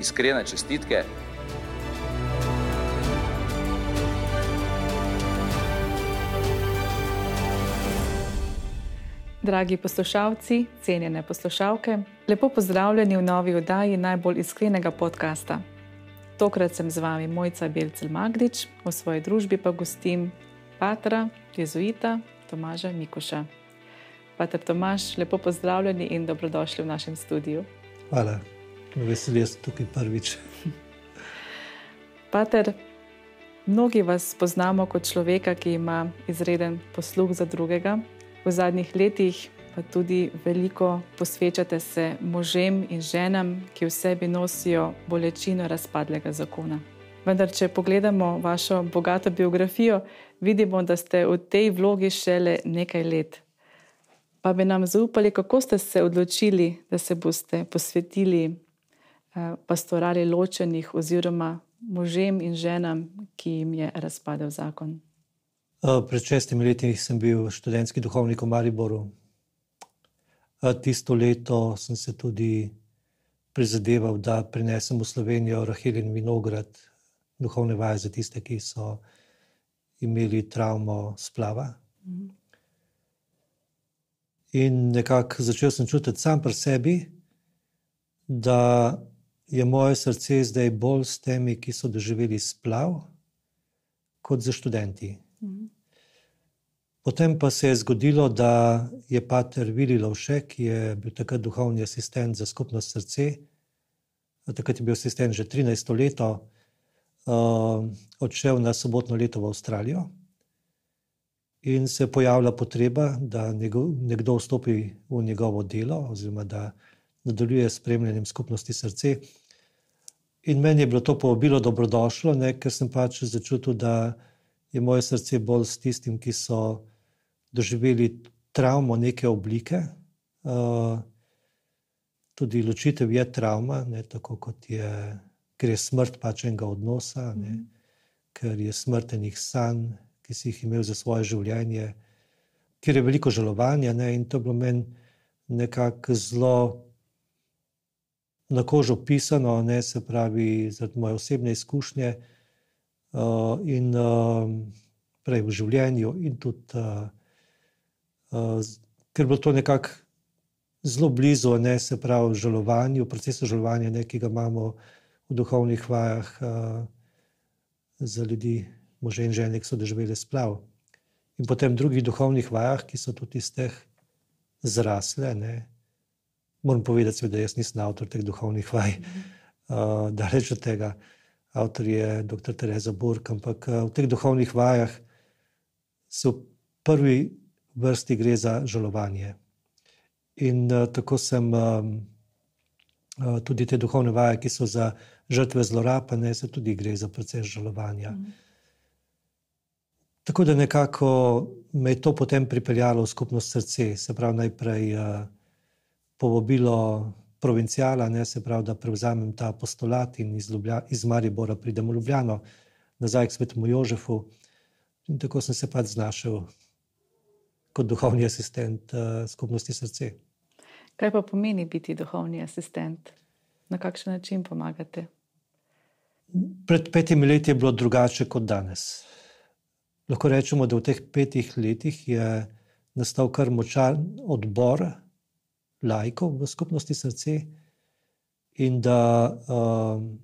iskrene čestitke. Dragi poslušalci, cenjene poslušalke, lepo pozdravljeni v novi oddaji najbolj iskrenega podcasta. Tokrat sem z vami Mojca Belcel Magdič, v svoji družbi pa gostim patra, jezuita Tomaža Mikuša. Pater Tomaž, lepo pozdravljeni in dobrodošli v našem studiu. Hvala, veseli sem tukaj prvič. Pater, mnogi vas poznamo kot človeka, ki ima izreden posluh za drugega. V zadnjih letih pa tudi veliko posvečate se možem in ženam, ki v sebi nosijo bolečino razpadlega zakona. Vendar, če pogledamo vašo bogato biografijo, vidimo, da ste v tej vlogi šele nekaj let. Pa bi nam zaupali, kako ste se odločili, da se boste posvetili pastorali ločenih oziroma možem in ženam, ki jim je razpadel zakon. Pred šestimi leti sem bil študentski duhovnik v Mariboru. Tisto leto sem se tudi prizadeval, da prinesem v Slovenijo Rahel in Vinograd, duhovne vaje za tiste, ki so imeli travmo splava. In nekako začel sem čutiti sam pri sebi, da je moje srce zdaj bolj s temi, ki so doživeli splav, kot za študenti. Potem pa se je zgodilo, da je pater Vili Lovšek, ki je bil takrat duhovni asistent za skupnost srce, takrat je bil asistent že 13 let, uh, odšel na sobotno leto v Avstralijo. In se je pojavila potreba, da nekdo vstopi v njegovo delo, oziroma da nadaljuje s spremljanjem skupnosti srce. In meni je bilo to povabilo dobrodošlo, ne, ker sem pač začutil, da je moje srce bolj s tistim, ki so doživeli travmo neke oblike. Uh, tudi ločitev je travma, ne, tako kot je, ker je smrt pač enega odnosa, ne, ker je smrtenih sanj, ki si jih imel za svoje življenje, ker je veliko žalovanja. Ne, in to je bilo meni nekako zelo na kožo pisano, ne, se pravi, zaradi moje osebne izkušnje uh, in uh, prej v življenju, in tudi, uh, uh, ker je bilo to nekako zelo blizu, ne, se pravi, žalovanju, procesu žalovanja, ne, ki ga imamo v duhovnih vajah uh, za ljudi, može in žene, ki so doživeli splav. In potem v drugih duhovnih vajah, ki so tudi iz teh zrasle. Ne, Moram povedati, da jaz nisem avtor teh duhovnih vaj, uh, da rečem tega. Avtor je dr. Tereza Burk, ampak uh, v teh duhovnih vajah se v prvi vrsti gre za žalovanje. In uh, tako sem um, uh, tudi te duhovne vaje, ki so za žrtve zlorab, ne se tudi gre za proces žalovanja. Mm. Tako da nekako me je to potem pripeljalo v skupnost srce, se pravi najprej. Uh, povabilo provincijala, ne se pravi, da prevzamem ta postulat in iz, Ljublja, iz Maribora pridem v Ljubljano, nazaj k svetemu Jožefu. In tako sem se pač znašel kot duhovni asistent uh, skupnosti srce. Kaj pa pomeni biti duhovni asistent? Na kakšen način pomagate? Pred petimi leti je bilo drugače kot danes. Lahko rečemo, da v teh petih letih je nastal kar močan odbor lajkov v skupnosti srce. In da um,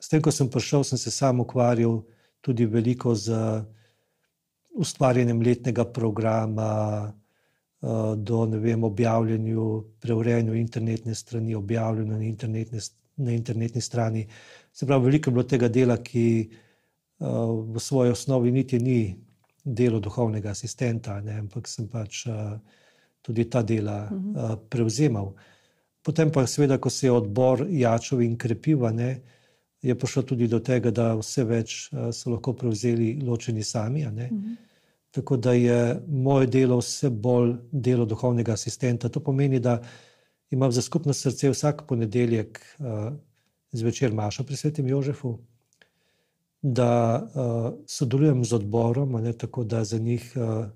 s tem, ko sem prišel, sem se sam ukvarjal tudi veliko z ustvarjanjem letnega programa, uh, do vem, objavljanju, preurejanju internetne strani, objavljanju na, internetne, na internetni strani. Se pravi, veliko je bilo tega dela, ki uh, v svoji osnovi niti ni delo duhovnega asistenta, ne, ampak sem pač. Uh, tudi ta dela uh -huh. uh, prevzemal. Potem pa, seveda, ko se je odbor jačal in krepil, ne, je prišlo tudi do tega, da vse več so lahko prevzeli ločeni sami. Mhm. Tako da je moje delo vse bolj delo duhovnega asistenta. To pomeni, da imam za skupno srce vsak ponedeljek uh, zvečer Maša pri svetem Jožefu, da uh, sodelujem z odborom, ne, tako da za njih uh,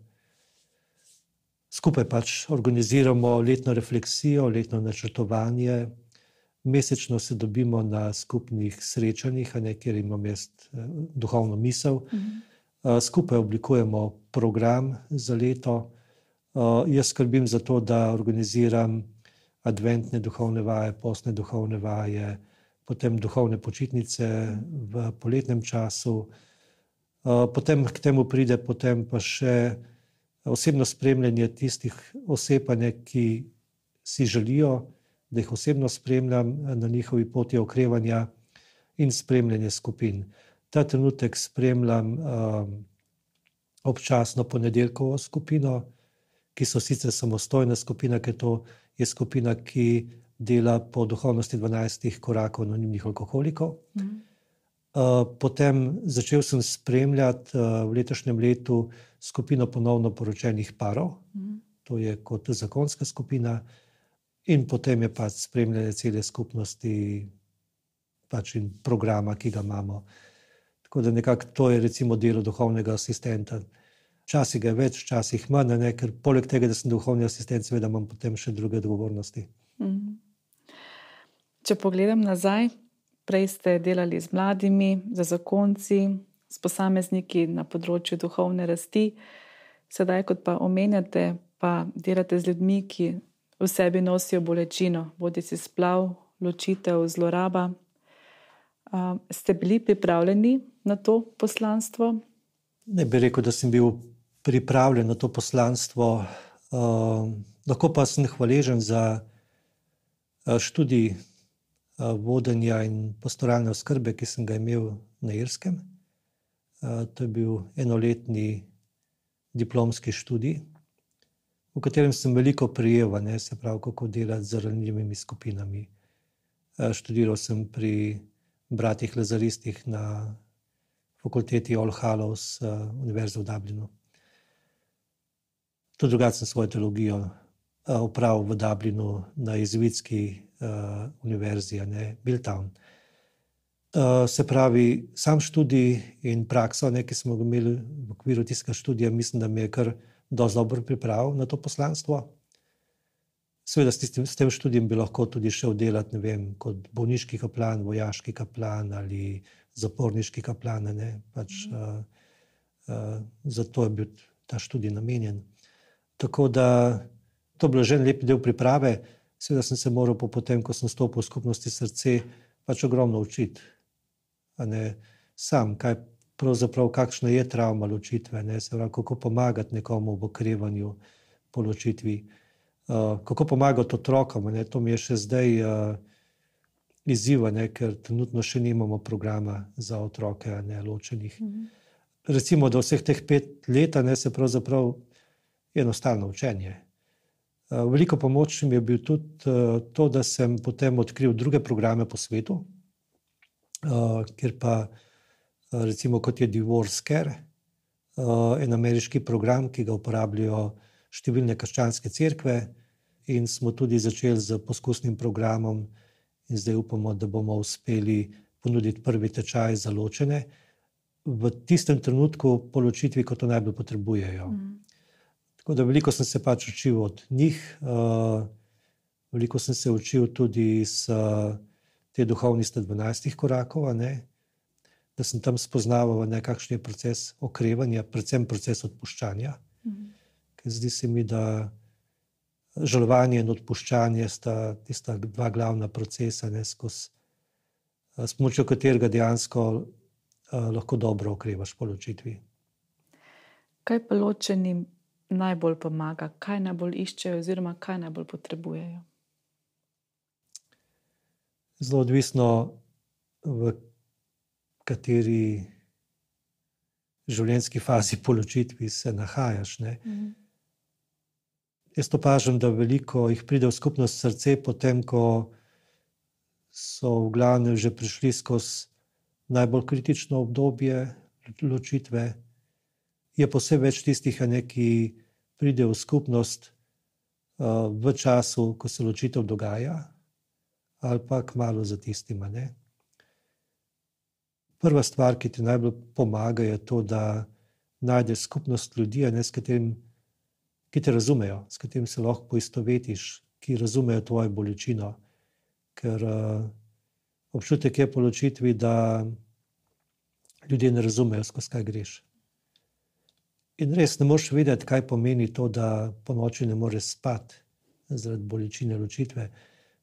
skupaj pač organiziramo letno refleksijo, letno načrtovanje. Mesečno se dobimo na skupnih srečanjih, ne, kjer imam jaz duhovno misel. Mhm. Skupaj oblikujemo program za leto. Jaz skrbim za to, da organiziram adventne duhovne vaje, posne duhovne vaje, potem duhovne počitnice v poletnem času. Potem k temu pride potem pa še osebno spremljanje tistih oseb, ki si želijo, da jih osebno spremljam na njihovi poti okrevanja in spremljanje skupin. Ta trenutek spremljam um, občasno ponedeljkovo skupino, ki so sicer samostojna skupina, ker to je skupina, ki dela po duhovnosti 12 korakov anonimnih alkoholikov. Mm. Uh, potem začel sem spremljati uh, v letošnjem letu skupino ponovno poročenih parov, mm. to je kot zakonska skupina, in potem je pač spremljanje cele skupnosti pač in programa, ki ga imamo. Tako da nekako to je recimo delo duhovnega asistenta. Včasih je več, včasih manj, ne, ker poleg tega, da sem duhovni asistent, seveda imam potem še druge odgovornosti. Mm. Če pogledam nazaj, prej ste delali z mladimi, za zakonci, s posamezniki na področju duhovne rasti, sedaj, kot pa omenjate, pa delate z ljudmi, ki v sebi nosijo bolečino, bodi si splav, ločitev, zloraba. Uh, ste bili pripravljeni na to poslanstvo? Ne bi rekel, da sem bil pripravljen na to poslanstvo. Uh, lahko pa sem hvaležen za uh, študij uh, vodenja in pastoralne oskrbe, ki sem ga imel na Irskem. Uh, to je bil enoletni diplomski študij, v katerem sem veliko prijel, ne se pravi, kako delati z ranljivimi skupinami. Uh, študiral sem pri bratih Lazaristih na fakulteti All Hallows, uh, Univerze v Dublinu. Tudi drugače sem svojo teologijo upravil v Dublinu na Jezuitski univerzi, ne Biltown. Uh, se pravi, sam študij in praksa, ne, ki smo ga imeli v okviru tistega študija, mislim, da mi je kar dosti dobro pripravil na to poslanstvo. Seveda, s, tistim, s tem študijem bi lahko tudi šel delati vem, kot bolniški kaplan, vojaški kaplan ali zaporniški kaplan. Pač, uh, uh, zato je bil ta študij namenjen. Tako da to je bilo že en lep del priprave. Seveda sem se moral po potem, ko sem stopil v skupnosti srce, pač ogromno učiti. Sam, kaj pravzaprav, kakšna je travma ločitve, ne? se pravi, kako pomagati nekomu v okrevanju po ločitvi, uh, kako pomagati otrokom. Ne? To mi je še zdaj uh, izziva, ne? ker trenutno še nimamo programa za otroke, ne ločenih. -hmm. Recimo, da vseh teh pet let se pravzaprav enostavno učenje. Eh, veliko pomoč mi je bil tudi eh, to, da sem potem odkril druge programe po svetu, eh, kjer pa recimo kot je Divorce Care, en ameriški program, ki ga uporabljajo številne krščanske cerkve in smo tudi začeli z poskusnim programom in zdaj upamo, da bomo uspeli ponuditi prvi tečaj za ločene v tistem trenutku po ločitvi, ko to najbolj potrebujejo. Mm. Tako da veliko sem se pač učil od njih, uh, veliko sem se učil tudi iz uh, te duhovnosti 12 korakov, da sem tam spoznaval, kakšen je proces okrevanja, predvsem proces odpuščanja. Mhm. Zdi se mi, da žalovanje in odpuščanje sta tista dva glavna procesa, ne, skozi, s pomočjo katerega dejansko uh, lahko dobro okrevaš po ločitvi. Kaj pa ločenim najbolj pomaga, kaj najbolj iščejo, oziroma kaj najbolj potrebujejo? Zelo odvisno, v kateri življenjski fazi poločitvi se nahajaš. Mhm. Jaz opažam, da veliko jih pride v skupnost srce, potem ko so v glavnem že prišli skozi najbolj kritično obdobje ločitve. Je posebej več tistih, ne, ki pridejo v skupnost uh, v času, ko se ločitev dogaja, ali pa kmalo za tistima. Ne. Prva stvar, ki ti najbolj pomaga, je to, da najdeš skupnost ljudi, ne, katerim, ki te razumejo, s katerim se lahko poistovetiš, ki razumejo tvojo bolečino. Ker uh, občutek je po ločitvi, da ljudje ne razumejo, skozi kaj greš. In res ne moreš vedeti, kaj pomeni to, da po noči ne moreš spati zaradi bolečine ločitve.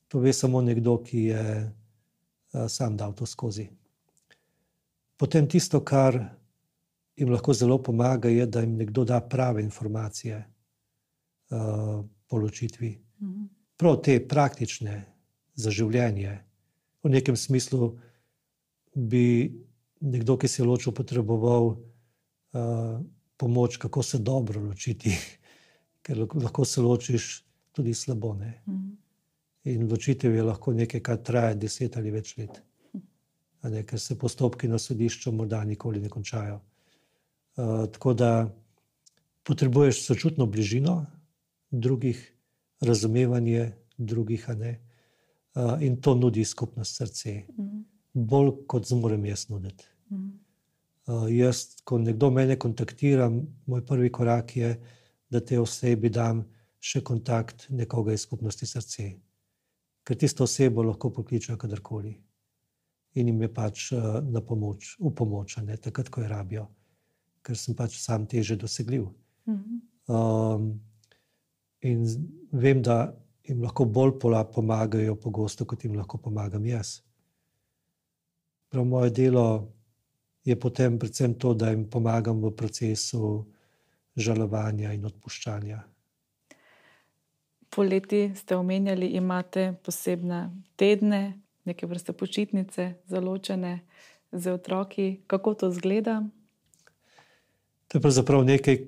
To ve samo nekdo, ki je uh, sam dal to skozi. Potem tisto, kar jim lahko zelo pomaga, je, da jim nekdo da prave informacije uh, po ločitvi. Mhm. Prav te praktične za življenje. V nekem smislu bi nekdo, ki se je ločil, potreboval uh, pomoč, kako se dobro ločiti, ker lahko se ločiš tudi slabo. Mm. In ločitev je lahko nekaj, kar traja deset ali več let, ne, ker se postopki na sodišču morda nikoli ne končajo. Uh, tako da potrebuješ sočutno bližino drugih, razumevanje drugih, uh, in to nudi skupnost srca. Mm bolj kot zmorem jaz nuditi. Mm. Uh, jaz, ko nekdo mene kontaktira, moj prvi korak je, da te osebi dam še kontakt nekoga iz skupnosti srca. Ker tisto osebo lahko pokličejo kadarkoli in jim je pač uh, na pomoč, v pomoč, ne takrat, ko je rabijo, ker sem pač sam teže dosegljiv. -hmm. um, in vem, da jim lahko bolj pomagajo, pogosto, kot jim lahko pomagam jaz. Prav moje delo je potem predvsem to, da jim pomagam v procesu žalovanja in odpuščanja. Poleti ste omenjali, imate posebne tedne, neke vrste počitnice, zaločene za otroki. Kako to zgleda? To je pravzaprav nekaj,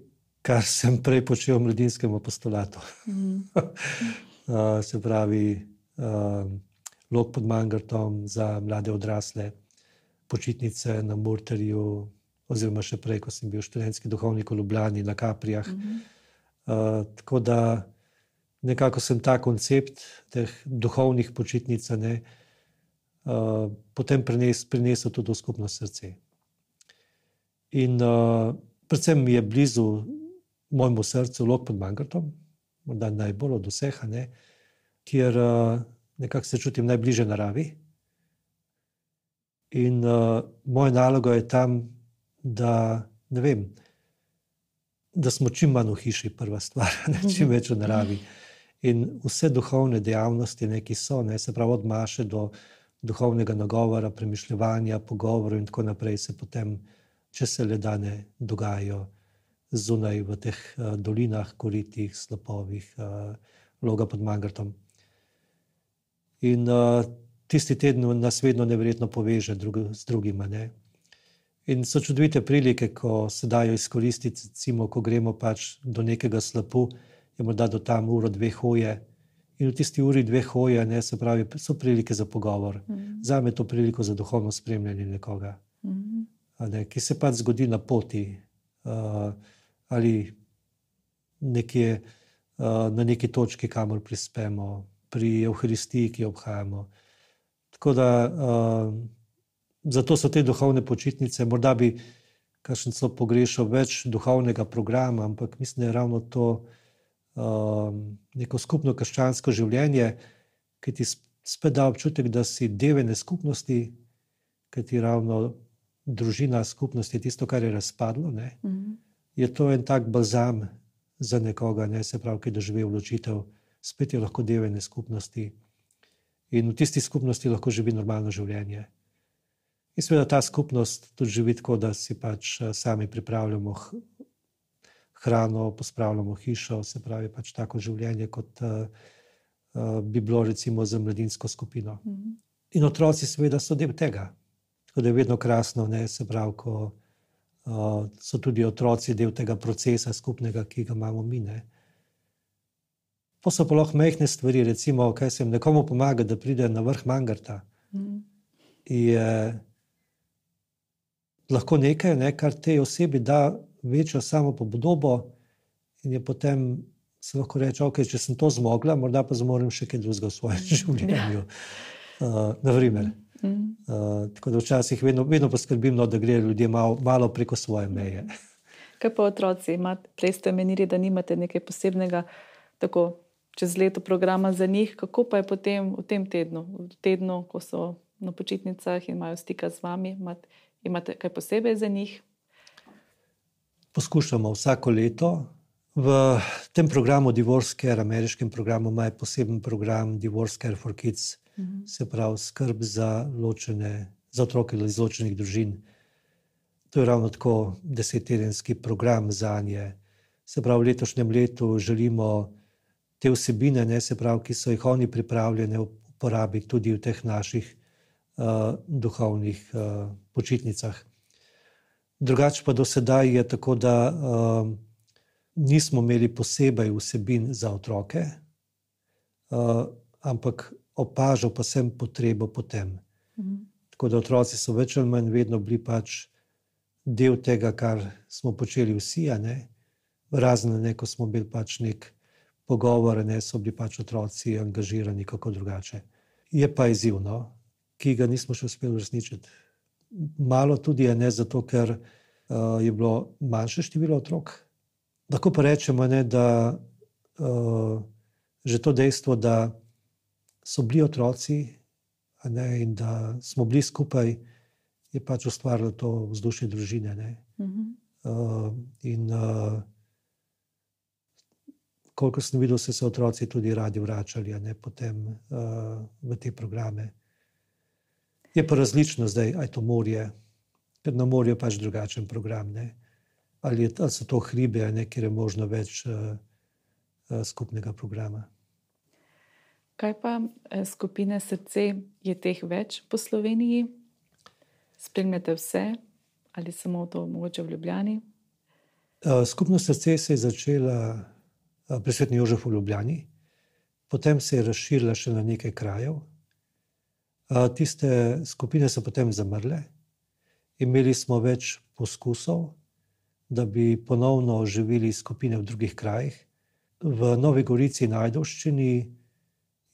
kar sem prej počel v mladinskem apostolatu. Mm. Se pravi, uh, lok pod mangartom za mlade odrasle počitnice na Murterju, oziroma še prej, ko sem bil študentski duhovnik v Ljubljani na Kaprijah. Mm -hmm. uh, tako da nekako sem ta koncept teh duhovnih počitnic ne, uh, potem prenes, prinesel tudi v skupno srce. In uh, predvsem mi je blizu mojemu srcu Lok pod Mangartom, morda najbolj od vseh, ne, kjer uh, nekako se čutim najbližje naravi. In uh, moja naloga je tam, da, vem, da smo čim manj v hiši, prva stvar, ne, čim več v naravi. In vse duhovne dejavnosti, ne, ki so, ne, se pravi od maše do duhovnega nagovora, premišljanja, pogovorov in tako naprej, se potem, če se le da ne dogajajo zunaj v teh uh, dolinah, koritih, slopovih, uh, loga pod Mangartom. In uh, tisti teden nas vedno nevrjetno poveže drug, z drugima. Ne? In so čudovite prilike, ko se dajo izkoristiti, recimo, ko gremo pač do nekega slapu, je morda do tam uro, dve hoje. In v tisti uri, dve hoje, ne, se pravi, so prilike za pogovor. Mm. Za me je to priliko za duhovno spremljanje nekoga, mm. ne, ki se pač zgodi na poti uh, ali nekje, uh, na neki točki, kamor prispemo, pri Euharistiji, ki jo obhajamo. Tako da uh, zato so te duhovne počitnice, morda bi kakšen celo pogrešal več duhovnega programa, ampak mislim, da je ravno to neko skupno krščansko življenje, ki ti spet da občutek, da si devene skupnosti, ki ti ravno družina skupnosti je tisto, kar je razpadlo. Mm -hmm. Je to en tak balzam za nekoga, ne se pravi, ki doživi odločitev, spet je lahko devene skupnosti in v tisti skupnosti lahko živi normalno življenje. In seveda ta skupnost tudi živi tako, da si pač eh, sami pripravljamo hrano, pospravljamo hišo, se pravi pač tako življenje, kot uh, uh, bi bilo recimo za mladinsko skupino. Mm -hmm. In otroci seveda so del tega. Tako da je vedno krasno, ne, se pravi, ko uh, so tudi otroci del tega procesa skupnega, ki ga imamo mi. Ne. Pa so pa lahko mehke stvari, recimo, kaj se jim nekomu pomaga, da pride na vrh Mangarta. Mm. Je lahko nekaj, ne, kar tej osebi da večjo samo podobo, in je potem se lahko reče, ok, če sem to zmogla, morda pa zmorem še kaj drugega v svojem življenju. Uh, naprimer. Uh, tako da včasih vedno, vedno poskrbim, no, da gre ljudje malo, malo preko svoje meje. Kaj pa otroci? Imate, prej ste menili, da nimate nekaj posebnega, tako čez leto programa za njih. Kako pa je potem v tem tednu, v tednu, ko so na počitnicah in imajo stika z vami, imate, imate kaj posebej za njih? Poskušamo vsako leto. V tem programu Divorce Care, ameriškem programu, ima poseben program Divorce Care for Kids, uh -huh. se pravi skrb za, ločene, za otroke iz ločenih družin. To je ravno tako desettedenski program za nje. Se pravi, v letošnjem letu želimo te vsebine, ne, se pravi, ki so jih oni pripravljeni uporabiti tudi v teh naših uh, duhovnih uh, počitnicah. Drugače pa do sedaj je tako, da uh, nismo imeli posebej vsebin za otroke, uh, ampak opažal pa sem potrebo po tem. Mhm. Tako da otroci so več ali manj vedno bili pač del tega, kar smo počeli vsi, razen neko smo bili pač nek pogovor, ne so bili pač otroci angažirani kako drugače. Je pa izzivno, ki ga nismo še uspeli uresničiti. Malo tudi je ne zato, ker uh, je bilo manjše število otrok. Lahko pa rečemo, ne, da uh, že to dejstvo, da so bili otroci ne, in da smo bili skupaj, je pač ustvarilo to vzdušje družine. Uh -huh. uh, in uh, koliko sem videl, se so otroci tudi radi vračali ne, potem, uh, v te programe. Je pa različno zdaj, aj to morje, ker na morju je pač drugačen program. Ne? Ali, je, ali so to hribe, ne, kjer je možno več uh, uh, skupnega programa. Kaj pa uh, skupine srce, je teh več po Sloveniji? Spremljate vse ali samo to, mogoče v Ljubljani? Uh, skupnost srce se je začela uh, pri Svetni Jožefu v Ljubljani, potem se je razširila še na nekaj krajev. Tiste skupine so potem zamrle, imeli smo več poskusov, da bi ponovno oživili skupine v drugih krajih. V Novi Gorici in Ajdovščini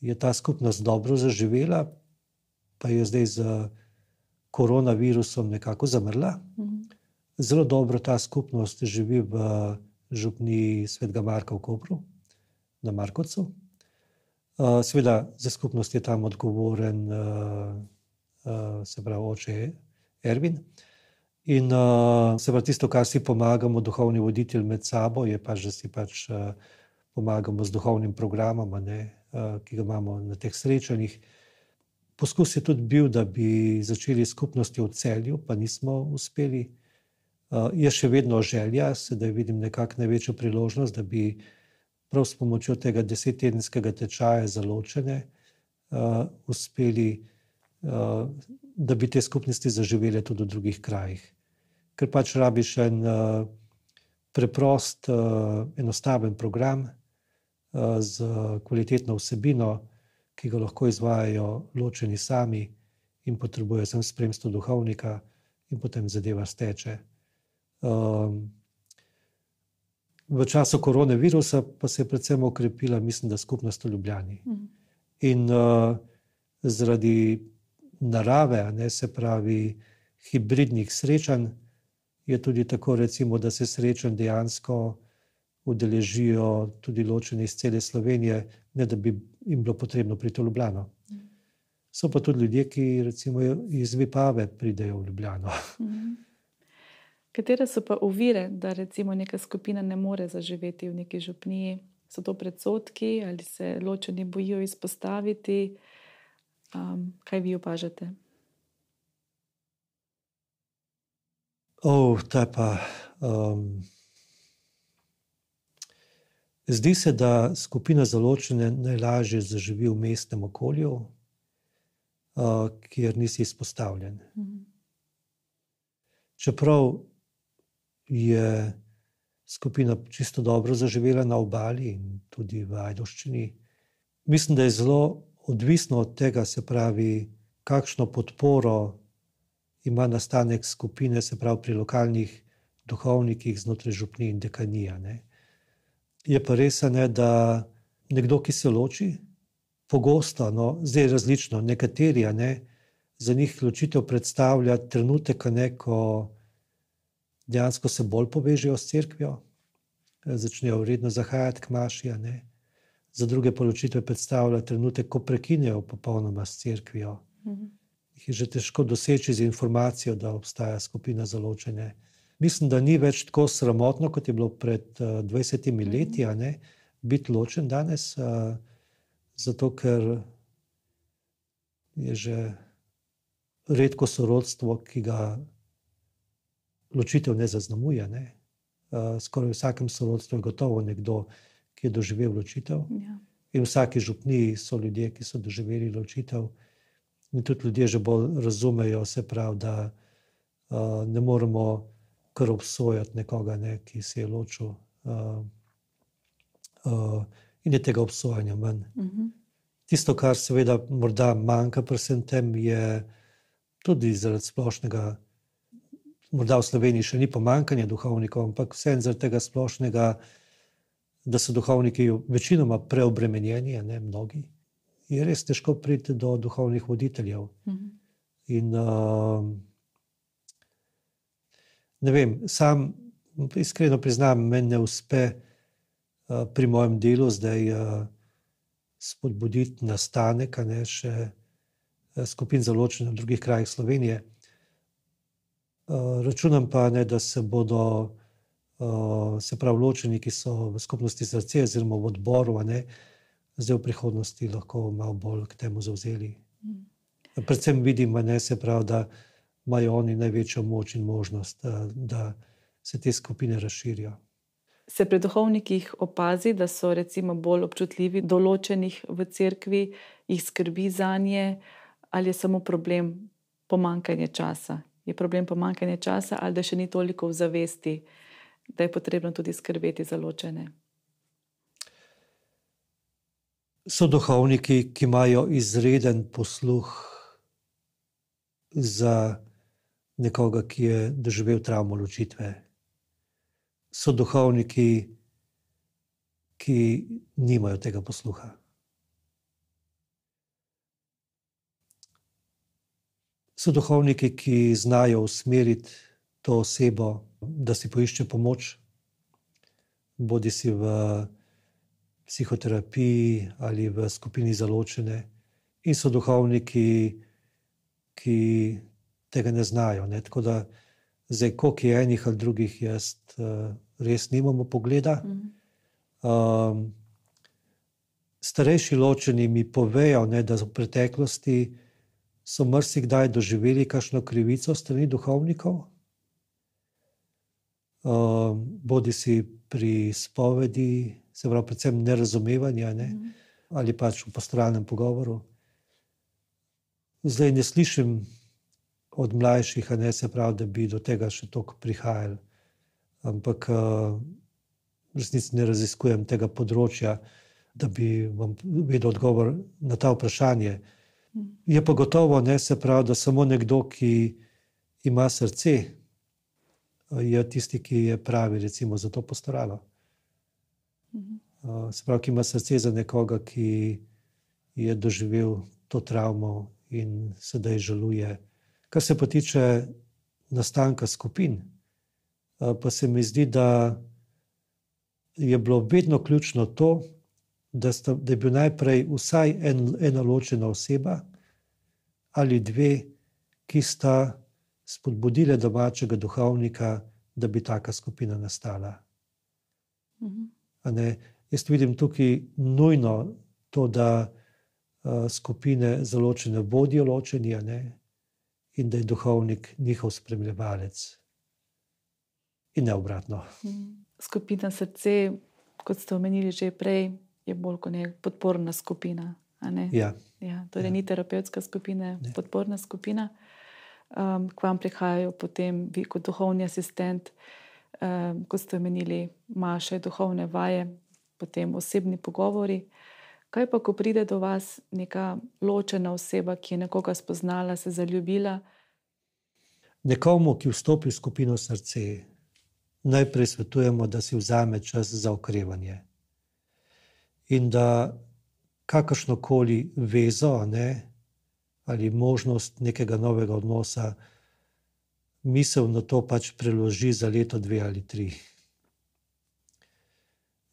je ta skupnost dobro zaživela, pa je zdaj z koronavirusom nekako zamrla. Zelo dobro ta skupnost živi v župni Svetega Marka v Kopru, na Markovcu. Uh, Sveda, za skupnost je tam odgovoren, uh, uh, se pravi, oče Ervin. In se pravi, tisto, kar si pomagamo, duhovni voditelj med sabo, je pač, da si pač pomagamo z duhovnim programom, ne, ki ga imamo na teh srečanjih. Poskus je tudi bil, da bi začeli skupnosti v celju, pa nismo uspeli. Je še vedno želja, sedaj vidim nekako največjo priložnost, da bi prav s pomočjo tega desettedenskega tečaja za ločene, uh, uspeli, uh, da bi te skupnosti zaživele tudi v drugih krajih. Ker pač rabiš en uh, preprost, uh, enostaven program uh, z kvalitetno vsebino, ki ga lahko izvajajo ločeni sami in potrebujejo sem spremstvo duhovnika, in potem zadeva steče. Um, v času koronavirusa pa se je predvsem okrepila, mislim, da skupnost v Ljubljani. Mm. In uh, zaradi narave, ne se pravi, hibridnih srečanj, je tudi tako, recimo, da se srečanj dejansko udeležijo tudi ločeni iz cele Slovenije, ne da bi jim bilo potrebno priti v Ljubljano. Mm. So pa tudi ljudje, ki recimo iz Vipave pridejo v Ljubljano. Mm. Katere so pa ovire, da recimo neka skupina ne more zaživeti v neki župniji? So to predsotki ali se ločeni bojijo izpostaviti? Um, kaj vi opažate? Oh, pa, um, zdi se, da skupina za ločene najlažje zaživi v mestnem okolju, uh, kjer nisi izpostavljen. Mhm. Čeprav je skupina čisto dobro zaživela na obali in tudi v Ajdoščini. Mislim, da je zelo odvisno od tega, se pravi, kakšno podporo ima nastanek skupine, se pravi pri lokalnih duhovnikih znotraj župni in dekanija. Ne. Je pa res, ne, da nekdo, ki se loči, pogosto, no, zdaj različno, nekateri, ne, za njih ločitev predstavlja trenutek, ne, ko dejansko se bolj povežejo s crkvijo, začnejo vredno zahajati k maši. Za druge poločitve predstavlja trenutek, ko prekinejo popolnoma s crkvijo. Mhm. Je že težko doseči z informacijo, da obstaja skupina za ločene. Mislim, da ni več tako sramotno, kot je bilo pred uh, 20 mhm. leti, ne, biti ločen danes, uh, zato ker je že redko sorodstvo, ki ga ločitev ne zaznamuje. Ne. Uh, skoraj v vsakem sorodstvu je gotovo nekdo, ki je doživel ločitev. Ja. In v vsaki župniji so ljudje, ki so doživeli ločitev. In tudi ljudje že bolj razumejo, se pravi, da uh, ne moremo kar obsojati nekoga, ne, ki se je ločil. Uh, uh, in je tega obsojanja manj. Uh mhm. -huh. Tisto, kar seveda morda manjka pri vsem tem, je tudi zaradi splošnega morda v Sloveniji še ni pomankanje duhovnikov, ampak vseeno zaradi tega splošnega, da so duhovniki večinoma preobremenjeni, ne mnogi, je res težko priti do duhovnih voditeljev. Mhm. In uh, ne vem, sam iskreno priznam, meni ne uspe uh, pri mojem delu zdaj uh, spodbuditi nastanek, ne še uh, skupin zaločenih v drugih krajih Slovenije. Eh, računam pa, ne, da se bodo, uh, se pravi, ločeni, ki so v skupnosti srca, oziroma v odboru, ne, zdaj v prihodnosti lahko malo bolj k temu zauzeli. Mm. Predvsem vidim, ne, se pravi, da imajo oni največjo moč in možnost, da, eh, da se te skupine razširijo. Se pri duhovnikih opazi, da so recimo bolj občutljivi do določenih v cerkvi, jih skrbi za nje, ali je samo problem pomankanje časa, je problem pomankanje časa ali da še ni toliko v zavesti, da je potrebno tudi skrbeti za ločene. So duhovniki, ki imajo izreden posluh za nekoga, ki je doživel travmo ločitve. So duhovniki, ki nimajo tega posluha. So duhovniki, ki znajo usmeriti to osebo, da si poišče pomoč, bodi si v psihoterapiji ali v skupini zaločene, in so duhovniki, ki tega ne znajo. Ne? Tako da, zdaj, koliko je enih ali drugih, jaz uh, res nimamo pogleda. Um, starejši ločeni mi povejo, ne, da so v preteklosti so marsikdaj doživeli kakšno krivico strani duhovnikov, uh, bodi si pri spovedi, se pravi, predvsem nerazumevanja ne? mm. ali pač v pastoralnem pogovoru. Zdaj ne slišim od mlajših, ne se pravi, da bi do tega še toliko prihajali. Ampak uh, resnici ne raziskujem tega področja, da bi vam vedel odgovor na ta vprašanje. Je pa gotovo, ne, se pravi, da samo nekdo, ki ima srce, je tisti, ki je pravi, recimo, za to postoralo. Mhm. Se pravi, ki ima srce za nekoga, ki je doživel to travmo in sedaj žaluje. Kar se pa tiče nastanka skupin, pa se mi zdi, da je bilo vedno ključno to, da, sta, da je bil najprej vsaj en, ena ločena oseba ali dve, ki sta spodbudile domačega duhovnika, da bi taka skupina nastala. Mhm. Jaz vidim tukaj nujno to, da uh, skupine zaločene vodijo ločeni, in da je duhovnik njihov spremljevalec. In ne obratno. Mhm. Skupina srce, kot ste omenili že prej, je bolj kot nek podporna skupina. Ja. Ja, torej, ja. ni terapevtska skupina, je podporna skupina. Um, k vam prihajajo potem vi kot duhovni asistent, um, kot ste omenili, maše duhovne vaje, potem osebni pogovori. Kaj pa, ko pride do vas neka ločena oseba, ki je nekoga spoznala, se zaljubila? nekomu, ki vstopi v skupino srce, najprej svetujemo, da si vzame čas za okrevanje. In da kakršno koli vezo ne, ali možnost nekega novega odnosa, misel na to pač preloži za leto, dve ali tri.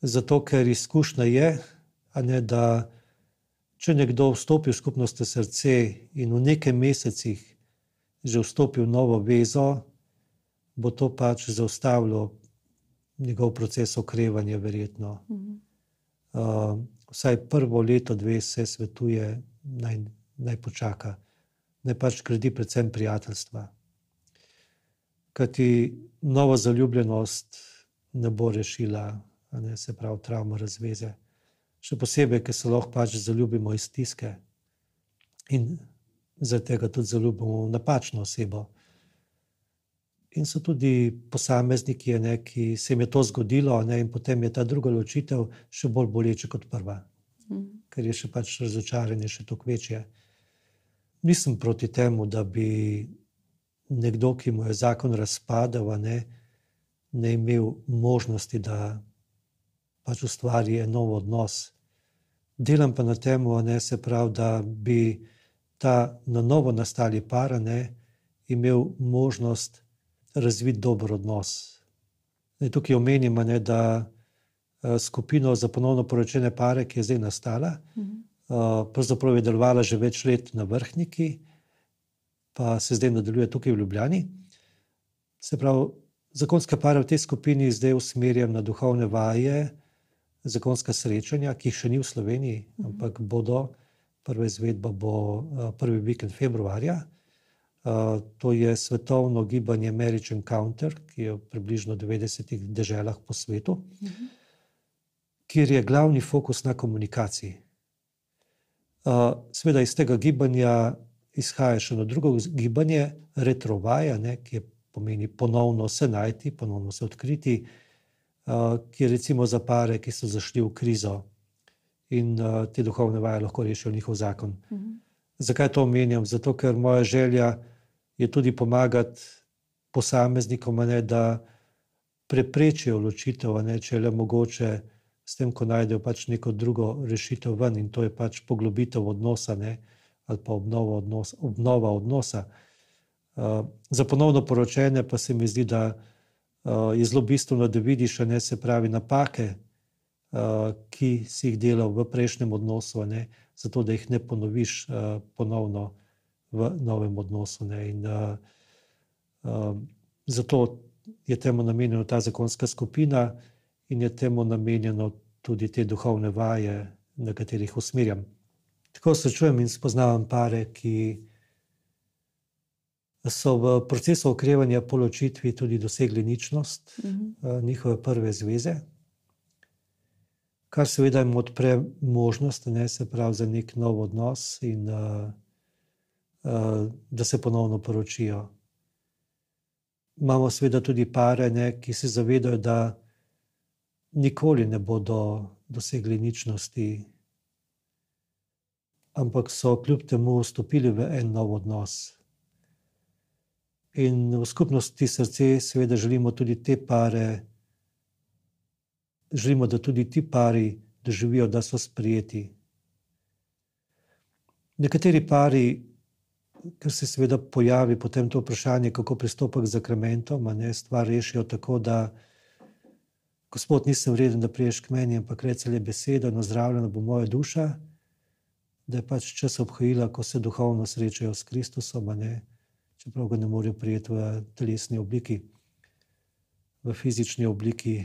Zato, ker izkušnja je, ne, da če nekdo vstopi v skupnost srca in v nekaj mesecih že vstopi v novo vezo, bo to pač zaustavilo njegov proces okrevanja, verjetno. Uh, vsaj prvo leto, dve se svetuje, naj, naj počaka, naj pač gradi predvsem prijateljstva. Kajti nova zaljubljenost ne bo rešila, ne, se pravi, travmo razveze. Še posebej, ker se lahko pač zaljubimo iz stiske in zaradi tega tudi zaljubimo napačno osebo. In so tudi posamezniki, ne, ki se jim je to zgodilo, ne, in potem je ta druga ločitev še bolj boleča kot prva, mm. ker je še pač razočaranje še toliko večje. Nisem proti temu, da bi nekdo, ki mu je zakon razpadal, ne, ne imel možnosti, da pač ustvari nov odnos. Delam pa na tem, da bi ta na novo nastali par ne, imel možnost razviti dober odnos. Ne, tukaj omenimo, ne, da uh, skupino za ponovno poročene pare, ki je zdaj nastala, uh, pravzaprav je delovala že več let na vrhniki, pa se zdaj nadaljuje tukaj v Ljubljani. Se pravi, zakonske pare v tej skupini zdaj usmerjam na duhovne vaje, zakonska srečanja, ki jih še ni v Sloveniji, mhm. ampak bodo. Prva izvedba bo uh, prvi vikend februarja. To je svetovno gibanje American Counter, ki je v približno 90 državah po svetu, uh -huh. kjer je glavni fokus na komunikaciji. Sveda iz tega gibanja izhaja še eno drugo gibanje, retrovaja, ne, ki pomeni ponovno se najti, ponovno se odkriti, ki je recimo za pare, ki so zašli v krizo in te duhovne vaje lahko rešijo njihov zakon. Uh -huh. Zakaj to omenjam? Zato, ker moja želja je, je tudi pomagati posameznikom, ne, da preprečijo ločitev, če le mogoče, s tem, ko najdejo pač neko drugo rešitev ven in to je pač poglobitev odnosa ne, ali pa obnova, odnos, obnova odnosa. Uh, za ponovno poročene pa se mi zdi, da uh, je zelo bistveno, da vidiš, ne se pravi napake, uh, ki si jih delal v prejšnjem odnosu, ne, zato da jih ne ponoviš uh, ponovno v novem odnosu. In, uh, uh, zato je temu namenjena ta zakonska skupina in je temu namenjeno tudi te duhovne vaje, na katerih usmerjam. Tako srečujem in spoznavam pare, ki so v procesu okrevanja po ločitvi tudi dosegli ničnost uh -huh. uh, njihove prve zveze. Kar seveda jim odpre možnost, ne, se pravi, za nek nov odnos in uh, da se ponovno poročijo. Imamo seveda tudi pare, ne, ki se zavedajo, da nikoli ne bodo dosegli ničnosti, ampak so kljub temu vstopili v en nov odnos. In v skupnosti srca, seveda, želimo tudi te pare, želimo, da tudi ti pari doživijo, da so sprijeti. Nekateri pari ker se seveda pojavi potem to vprašanje, kako pristopiti k zakramentom, ne stvar rešijo tako, da Gospod, nisem vreden, da priješ k meni, ampak reče le besedo, no zdravljena bo moja duša, da je pač čas obhajila, ko se duhovno srečajo s Kristusom, ne, čeprav ga ne morejo prijeti v telesni obliki, v fizični obliki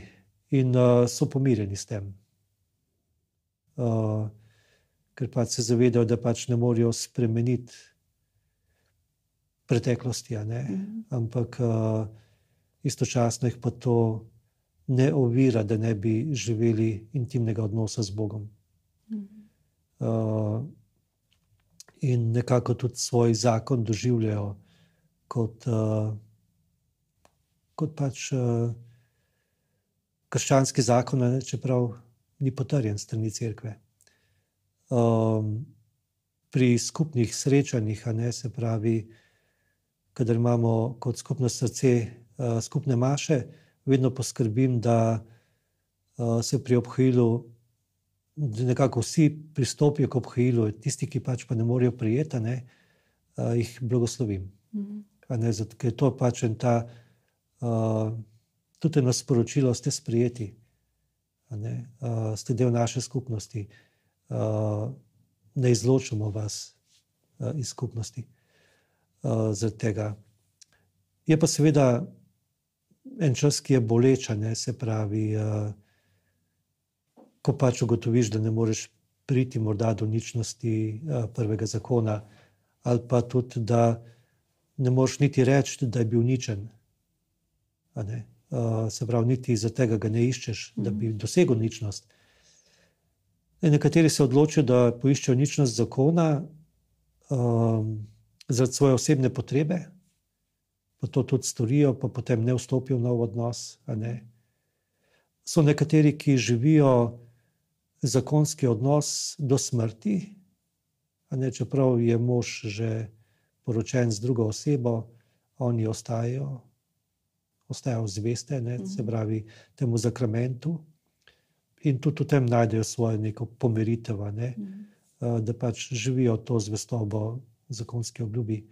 in uh, so pomirjeni s tem. Uh, ker pač se zavedajo, da pač ne morejo spremeniti preteklosti, mm. ampak uh, istočasno jih pa to ne ovira, da ne bi živeli intimnega odnosa z Bogom. Mm. Uh, in nekako tudi svoj zakon doživljajo kot, uh, kot pač uh, krščanski zakon, ne, čeprav ni potrjen strani crkve. Um, pri skupnih srečanjih, a ne se pravi, kadar imamo kot skupno srce uh, skupne maše, vedno poskrbim, da uh, se pri obhojilu nekako vsi pristopijo k obhojilu, tisti, ki pač pa ne morejo prijeti, ne, uh, jih blagoslovim. Mm -hmm. Zato, ker je to pač en ta, uh, tudi eno sporočilo, ste sprijeti, ne, uh, ste del naše skupnosti, uh, ne izločimo vas uh, iz skupnosti uh, zaradi tega. Je pa seveda en čas, ki je bolečen, se pravi, uh, ko pač ugotoviš, da ne moreš priti morda do ničnosti uh, prvega zakona, ali pa tudi, da ne moreš niti reči, da je bil ničen. Uh, se pravi, niti za tega ga ne iščeš, da bi mhm. dosegel ničnost. In nekateri se odločijo, da poiščejo ničnost zakona. Um, zaradi svoje osebne potrebe, pa to tudi storijo, pa potem ne vstopijo v nov odnos. Ne. So nekateri, ki živijo zakonski odnos do smrti, ne, čeprav je mož že poročen z drugo osebo, oni ostajajo, ostajajo zveste, ne, se mhm. pravi, temu zakramentu. In tudi v tem najdejo svojo neko pomiritev, ne, mm. da pač živijo to zvestobo zakonski obljubi.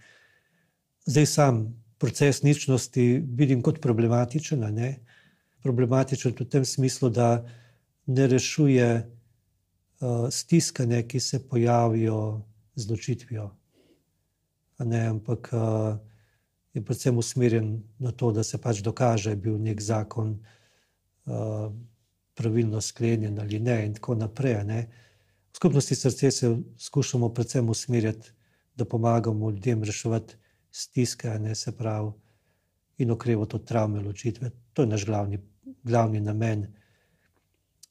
Zdaj sam proces ničnosti vidim kot problematičen. Ne? Problematičen v tem smislu, da ne rešuje uh, stiskanje, ki se pojavijo z ločitvijo. Ne, ampak uh, je predvsem usmerjen na to, da se pač dokaže, da je bil nek zakon uh, pravilno sklenjen ali ne, in tako naprej. Ne. V skupnosti srca se skušamo predvsem usmerjati da pomagamo ljudem reševati stiske, ne se pravi, in okrevati od travme ločitve. To je naš glavni, glavni namen.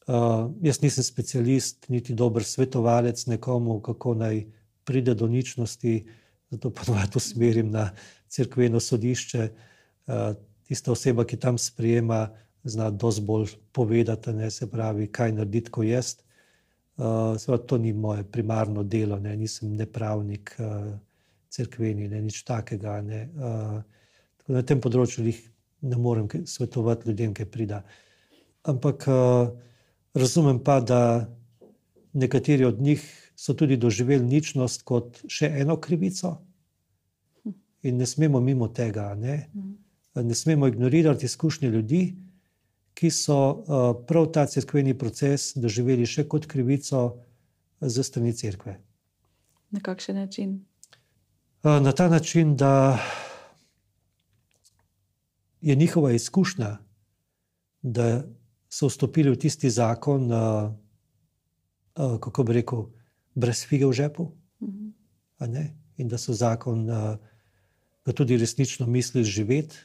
Uh, jaz nisem specialist, niti dober svetovalec nekomu, kako naj pride do ničnosti, zato ponovadi usmerim na crkveno sodišče. Uh, tista oseba, ki tam sprejema, zna dosti bolj povedati, ne, se pravi, kaj narediti, ko jaz. Uh, seveda, to ni moje primarno delo, ne, nisem ne pravnik, uh, crkveni, ne nič takega. Ne, uh, na tem področju jih ne morem svetovati ljudem, ki prida. Ampak uh, razumem pa, da nekateri od njih so tudi doživeli ničnost kot še eno krivico, in ne smemo mimo tega. Ne, ne smemo ignorirati izkušnje ljudi ki so uh, prav ta crkveni proces doživeli še kot krivico za strani crkve. Na kakšen način? Uh, na ta način, da je njihova izkušnja, da so vstopili v tisti zakon, kako bi rekel, brez fige v žepu, mhm. in da so zakon uh, tudi resnično mislili živeti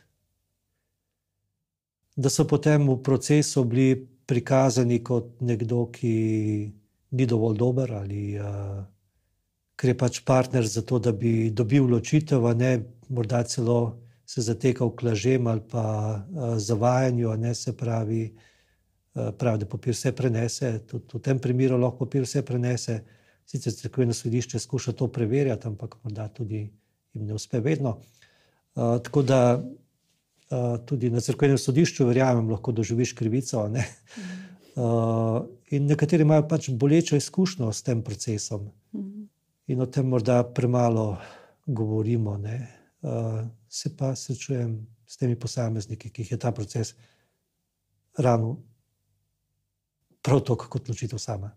da so potem v procesu bili prikazani kot nekdo, ki ni dovolj dober ali uh, ker je pač partner za to, da bi dobil ločitev, ne morda celo se zatekal k lažem ali pa uh, zavajanju, ne se pravi, uh, pravi, da papir vse prenese. Tudi v tem primeru lahko papir vse prenese. Sicer crkveno sodišče skuša to preverjati, ampak morda tudi jim ne uspe vedno. Uh, tako da tudi na crkvenem sodišču, verjamem, lahko doživiš krivico. Ne? Uh, in nekateri imajo pač bolečo izkušnjo s tem procesom, in o tem morda premalo govorimo. Uh, se pa srečujem s temi posamezniki, ki jih je ta proces ranil, prav tako kot ločitev sama.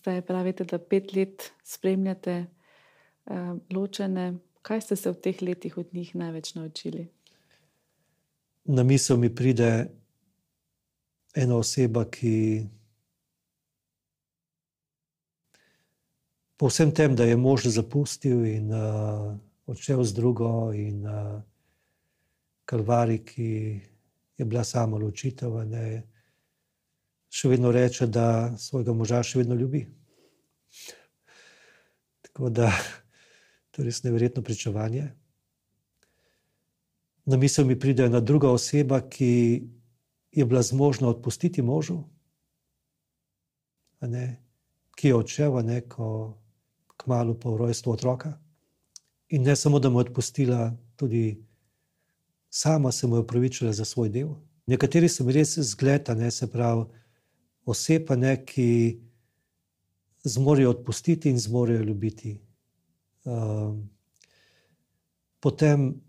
Zdaj pravite, da pet let spremljate uh, ločene Kaj ste se v teh letih od njih največ naučili? Na misel mi pride ena oseba, ki po vsem tem, da je mož zapustil in uh, odšel z drugo, in uh, kalvari, ki je bila samo ločitev, ne, še vedno reče, da svojega moža še vedno ljubi. Tako da. To je res nevrjetno pričovanje. Na misel mi pride ena druga oseba, ki je bila zmožna odpustiti možu, ne, ki je odšel, ne, ko kmalo po rojstvu otroka. in ne samo, da mu je odpustila, tudi sama se mu je upravičila za svoj del. Nekateri so mi res zgleda, ne se pravi, oseba, ne, ki zmorejo odpustiti in zmorejo ljubiti. Uh, potem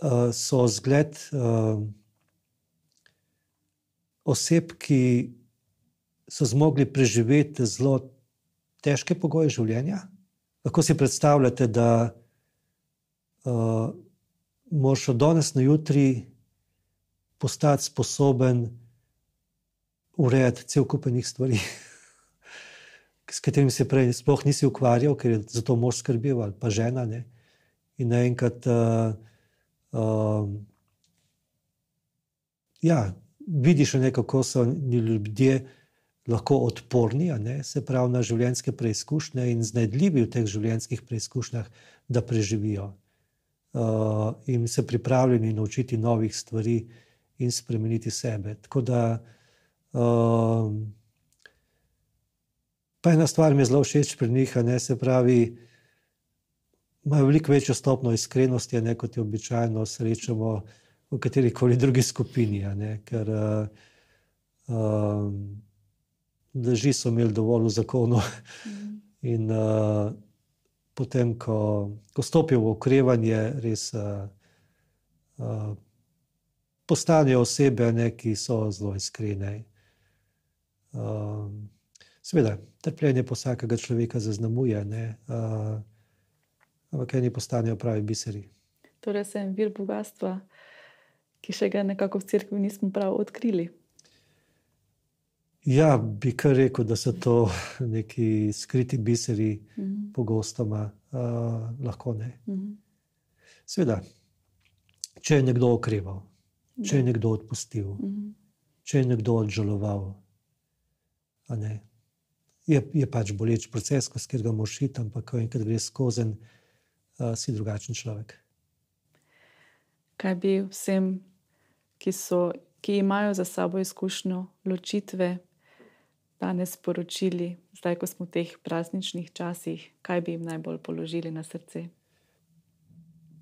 uh, so zgled uh, oseb, ki so zmogli preživeti zelo težke pogoje življenja. Lahko si predstavljate, da uh, moraš od danes na jutri postati sposoben urejati cel kupenih stvari, s katerimi se prej sploh nisi ukvarjal, ker je za to mož skrbel ali pa žena. Ne? In naenkrat. Uh, uh, ja, vidiš, ne, kako so ljudje lahko odporni, ne, se pravi, na življenjske preizkušnje in znajdljivi v teh življenjskih preizkušnjah, da preživijo. Uh, in se pripravljeni naučiti novih stvari in spremeniti sebe. Tako da, uh, pa ena stvar mi je zelo všeč pri njih, ne se pravi, imajo veliko večjo stopno iskrenosti, ne, kot jo običajno srečamo v kateri koli drugi skupini. Ker uh, uh, drži so imeli dovolj v zakonu. Mm. In uh, potem, ko, ko stopijo v okrevanje, res uh, uh, postanejo osebe, ne, ki so zelo iskrene. Uh, Seveda, trpljenje vsakega človeka zaznamuje, ne, uh, ampak eni postanejo pravi biseri. Torej, sem vir bogatstva, ki še ga nekako v crkvi nismo prav odkrili. Ja, bi kar rekel, da so to neki skriti biseri, mm -hmm. pogostoma, uh, lahko ne. Mm -hmm. Sveda, če je nekdo okreval, če je nekdo odpustil, mm -hmm. če je nekdo odžaloval, ne, je, je pač boleč proces, skozi katerega moraš iti, ampak ko enkrat greš skozi, uh, si drugačen človek. Kaj bi vsem, ki, so, ki imajo za sabo izkušnjo ločitve, danes sporočili, zdaj, ko smo v teh prazničnih časih, kaj bi jim najbolj položili na srce?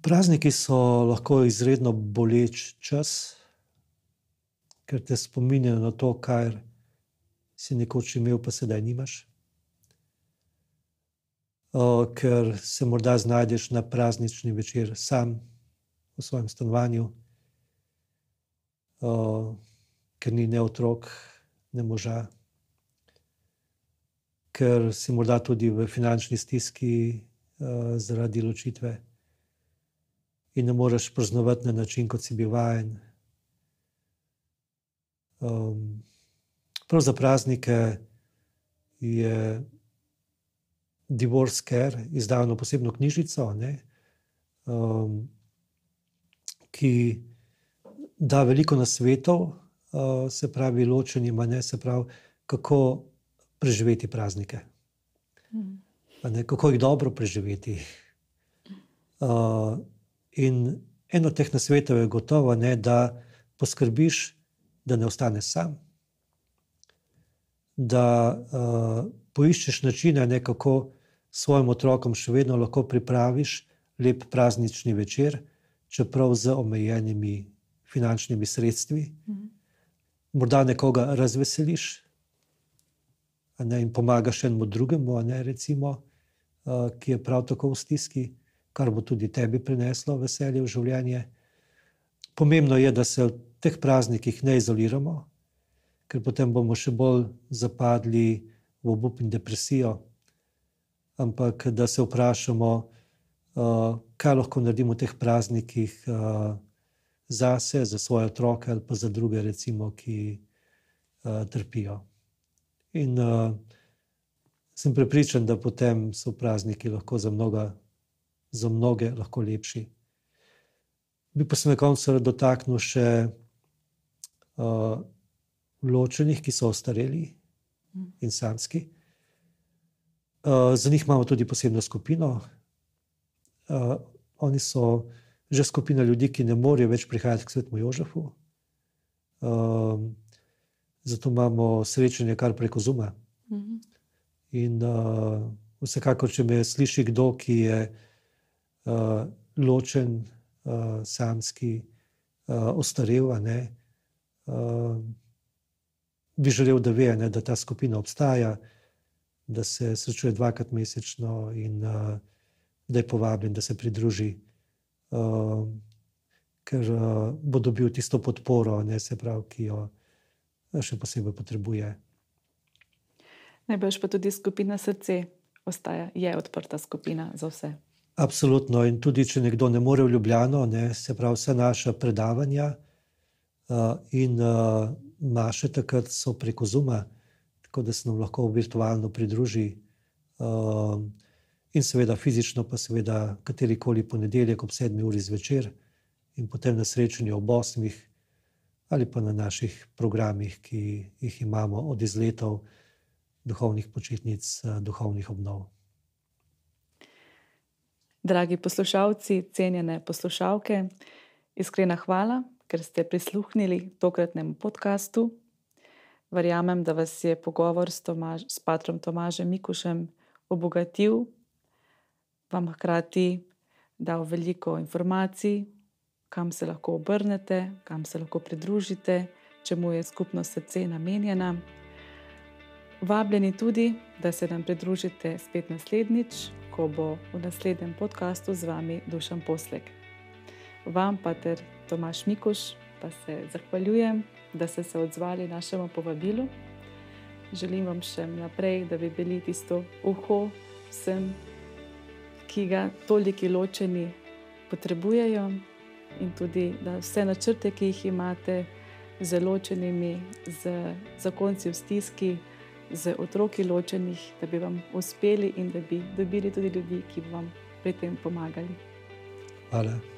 Prazniki so lahko izredno boleč čas, ker te spominjajo na to, kar si nekoč imel, pa sedaj nimaš. O, ker se morda znajdeš na praznični večer sam v svojem stanovanju, o, ker ni ne otrok, ne moža ker si morda tudi v finančni stiski uh, zaradi ločitve in ne moreš praznovati na način, kot si bil vajen. Um, prav za praznike je Divorce Care izdal eno posebno knjižico, ne, um, ki da veliko nasvetov, uh, se pravi, ločenima, ne se pravi, kako preživeti praznike. Mm. Ne, kako jih dobro preživeti. Uh, in eno teh nasvetov je gotovo, ne, da poskrbiš, da ne ostaneš sam, da uh, poiščeš načine, ne, kako svojim otrokom še vedno lahko pripraviš lep praznični večer, čeprav z omejenimi finančnimi sredstvi. Mm. Morda nekoga razveseliš, ne, in pomagaš enemu drugemu, ne, recimo, uh, ki je prav tako v stiski, kar bo tudi tebi prineslo veselje v življenje. Pomembno je, da se v teh praznikih ne izoliramo, ker potem bomo še bolj zapadli v obup in depresijo, ampak da se vprašamo, uh, kaj lahko naredimo v teh praznikih uh, zase, za svoje otroke ali pa za druge, recimo, ki uh, trpijo. In uh, sem prepričan, da potem so prazniki lahko za, mnoga, za mnoge lahko lepši. Bi pa se na koncu dotaknil še uh, ločenih, ki so ostareli in samski. Uh, za njih imamo tudi posebno skupino. Uh, oni so že skupina ljudi, ki ne morejo več prihajati k svetu Jožefu. Uh, zato imamo srečanje kar preko Zuma. Mm -hmm. In uh, vsekakor, če me sliši kdo, ki je uh, ločen, uh, samski, uh, ostarel. Uh, bi želel, da ve, ne, da ta skupina obstaja, da se srečuje dvakrat mesečno in uh, da je povabljen, da se pridruži, uh, ker uh, bo dobil tisto podporo, ne, se pravi, ki jo še posebej potrebuje. Najbrž pa tudi skupina srce ostaja, je odprta skupina za vse. Absolutno. In tudi, če nekdo ne more v Ljubljano, ne, se pravi, vse naše predavanja uh, in uh, naše takrat so preko Zuma, tako da se nam lahko virtualno pridruži. Uh, in seveda fizično, pa seveda katerikoli ponedeljek ob sedmi uri zvečer, in potem na srečanju ob osmih, ali pa na naših programih, ki jih imamo od izletov, duhovnih počitnic, duhovnih obnov. Dragi poslušalci, cenjene poslušalke, iskrena hvala, ker ste prisluhnili tokratnemu podkastu. Verjamem, da vas je pogovor s, Tomaž, s patrom Tomažem Mikušem obogatil, vam hkrati dal veliko informacij, kam se lahko obrnete, kam se lahko pridružite, čemu je skupno srce namenjena. Vabljeni tudi, da se nam pridružite spet naslednjič, ko bo v naslednjem podkastu z vami Dušan Poslek. Vam, pater Tomaš Mikuš, pa se zahvaljujem, da ste se odzvali našemu povabilu. Želim vam še naprej, da bi bili tisto uho vsem, ki ga toliki ločeni potrebujejo, in tudi da vse načrte, ki jih imate, z ločenimi, z zakonci v stiski z otroki ločenih, da bi vam uspeli in da bi dobili tudi ljudi, ki bi vam pri tem pomagali. Hvala.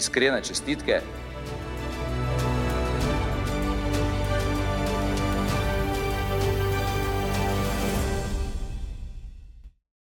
Iskrene čestitke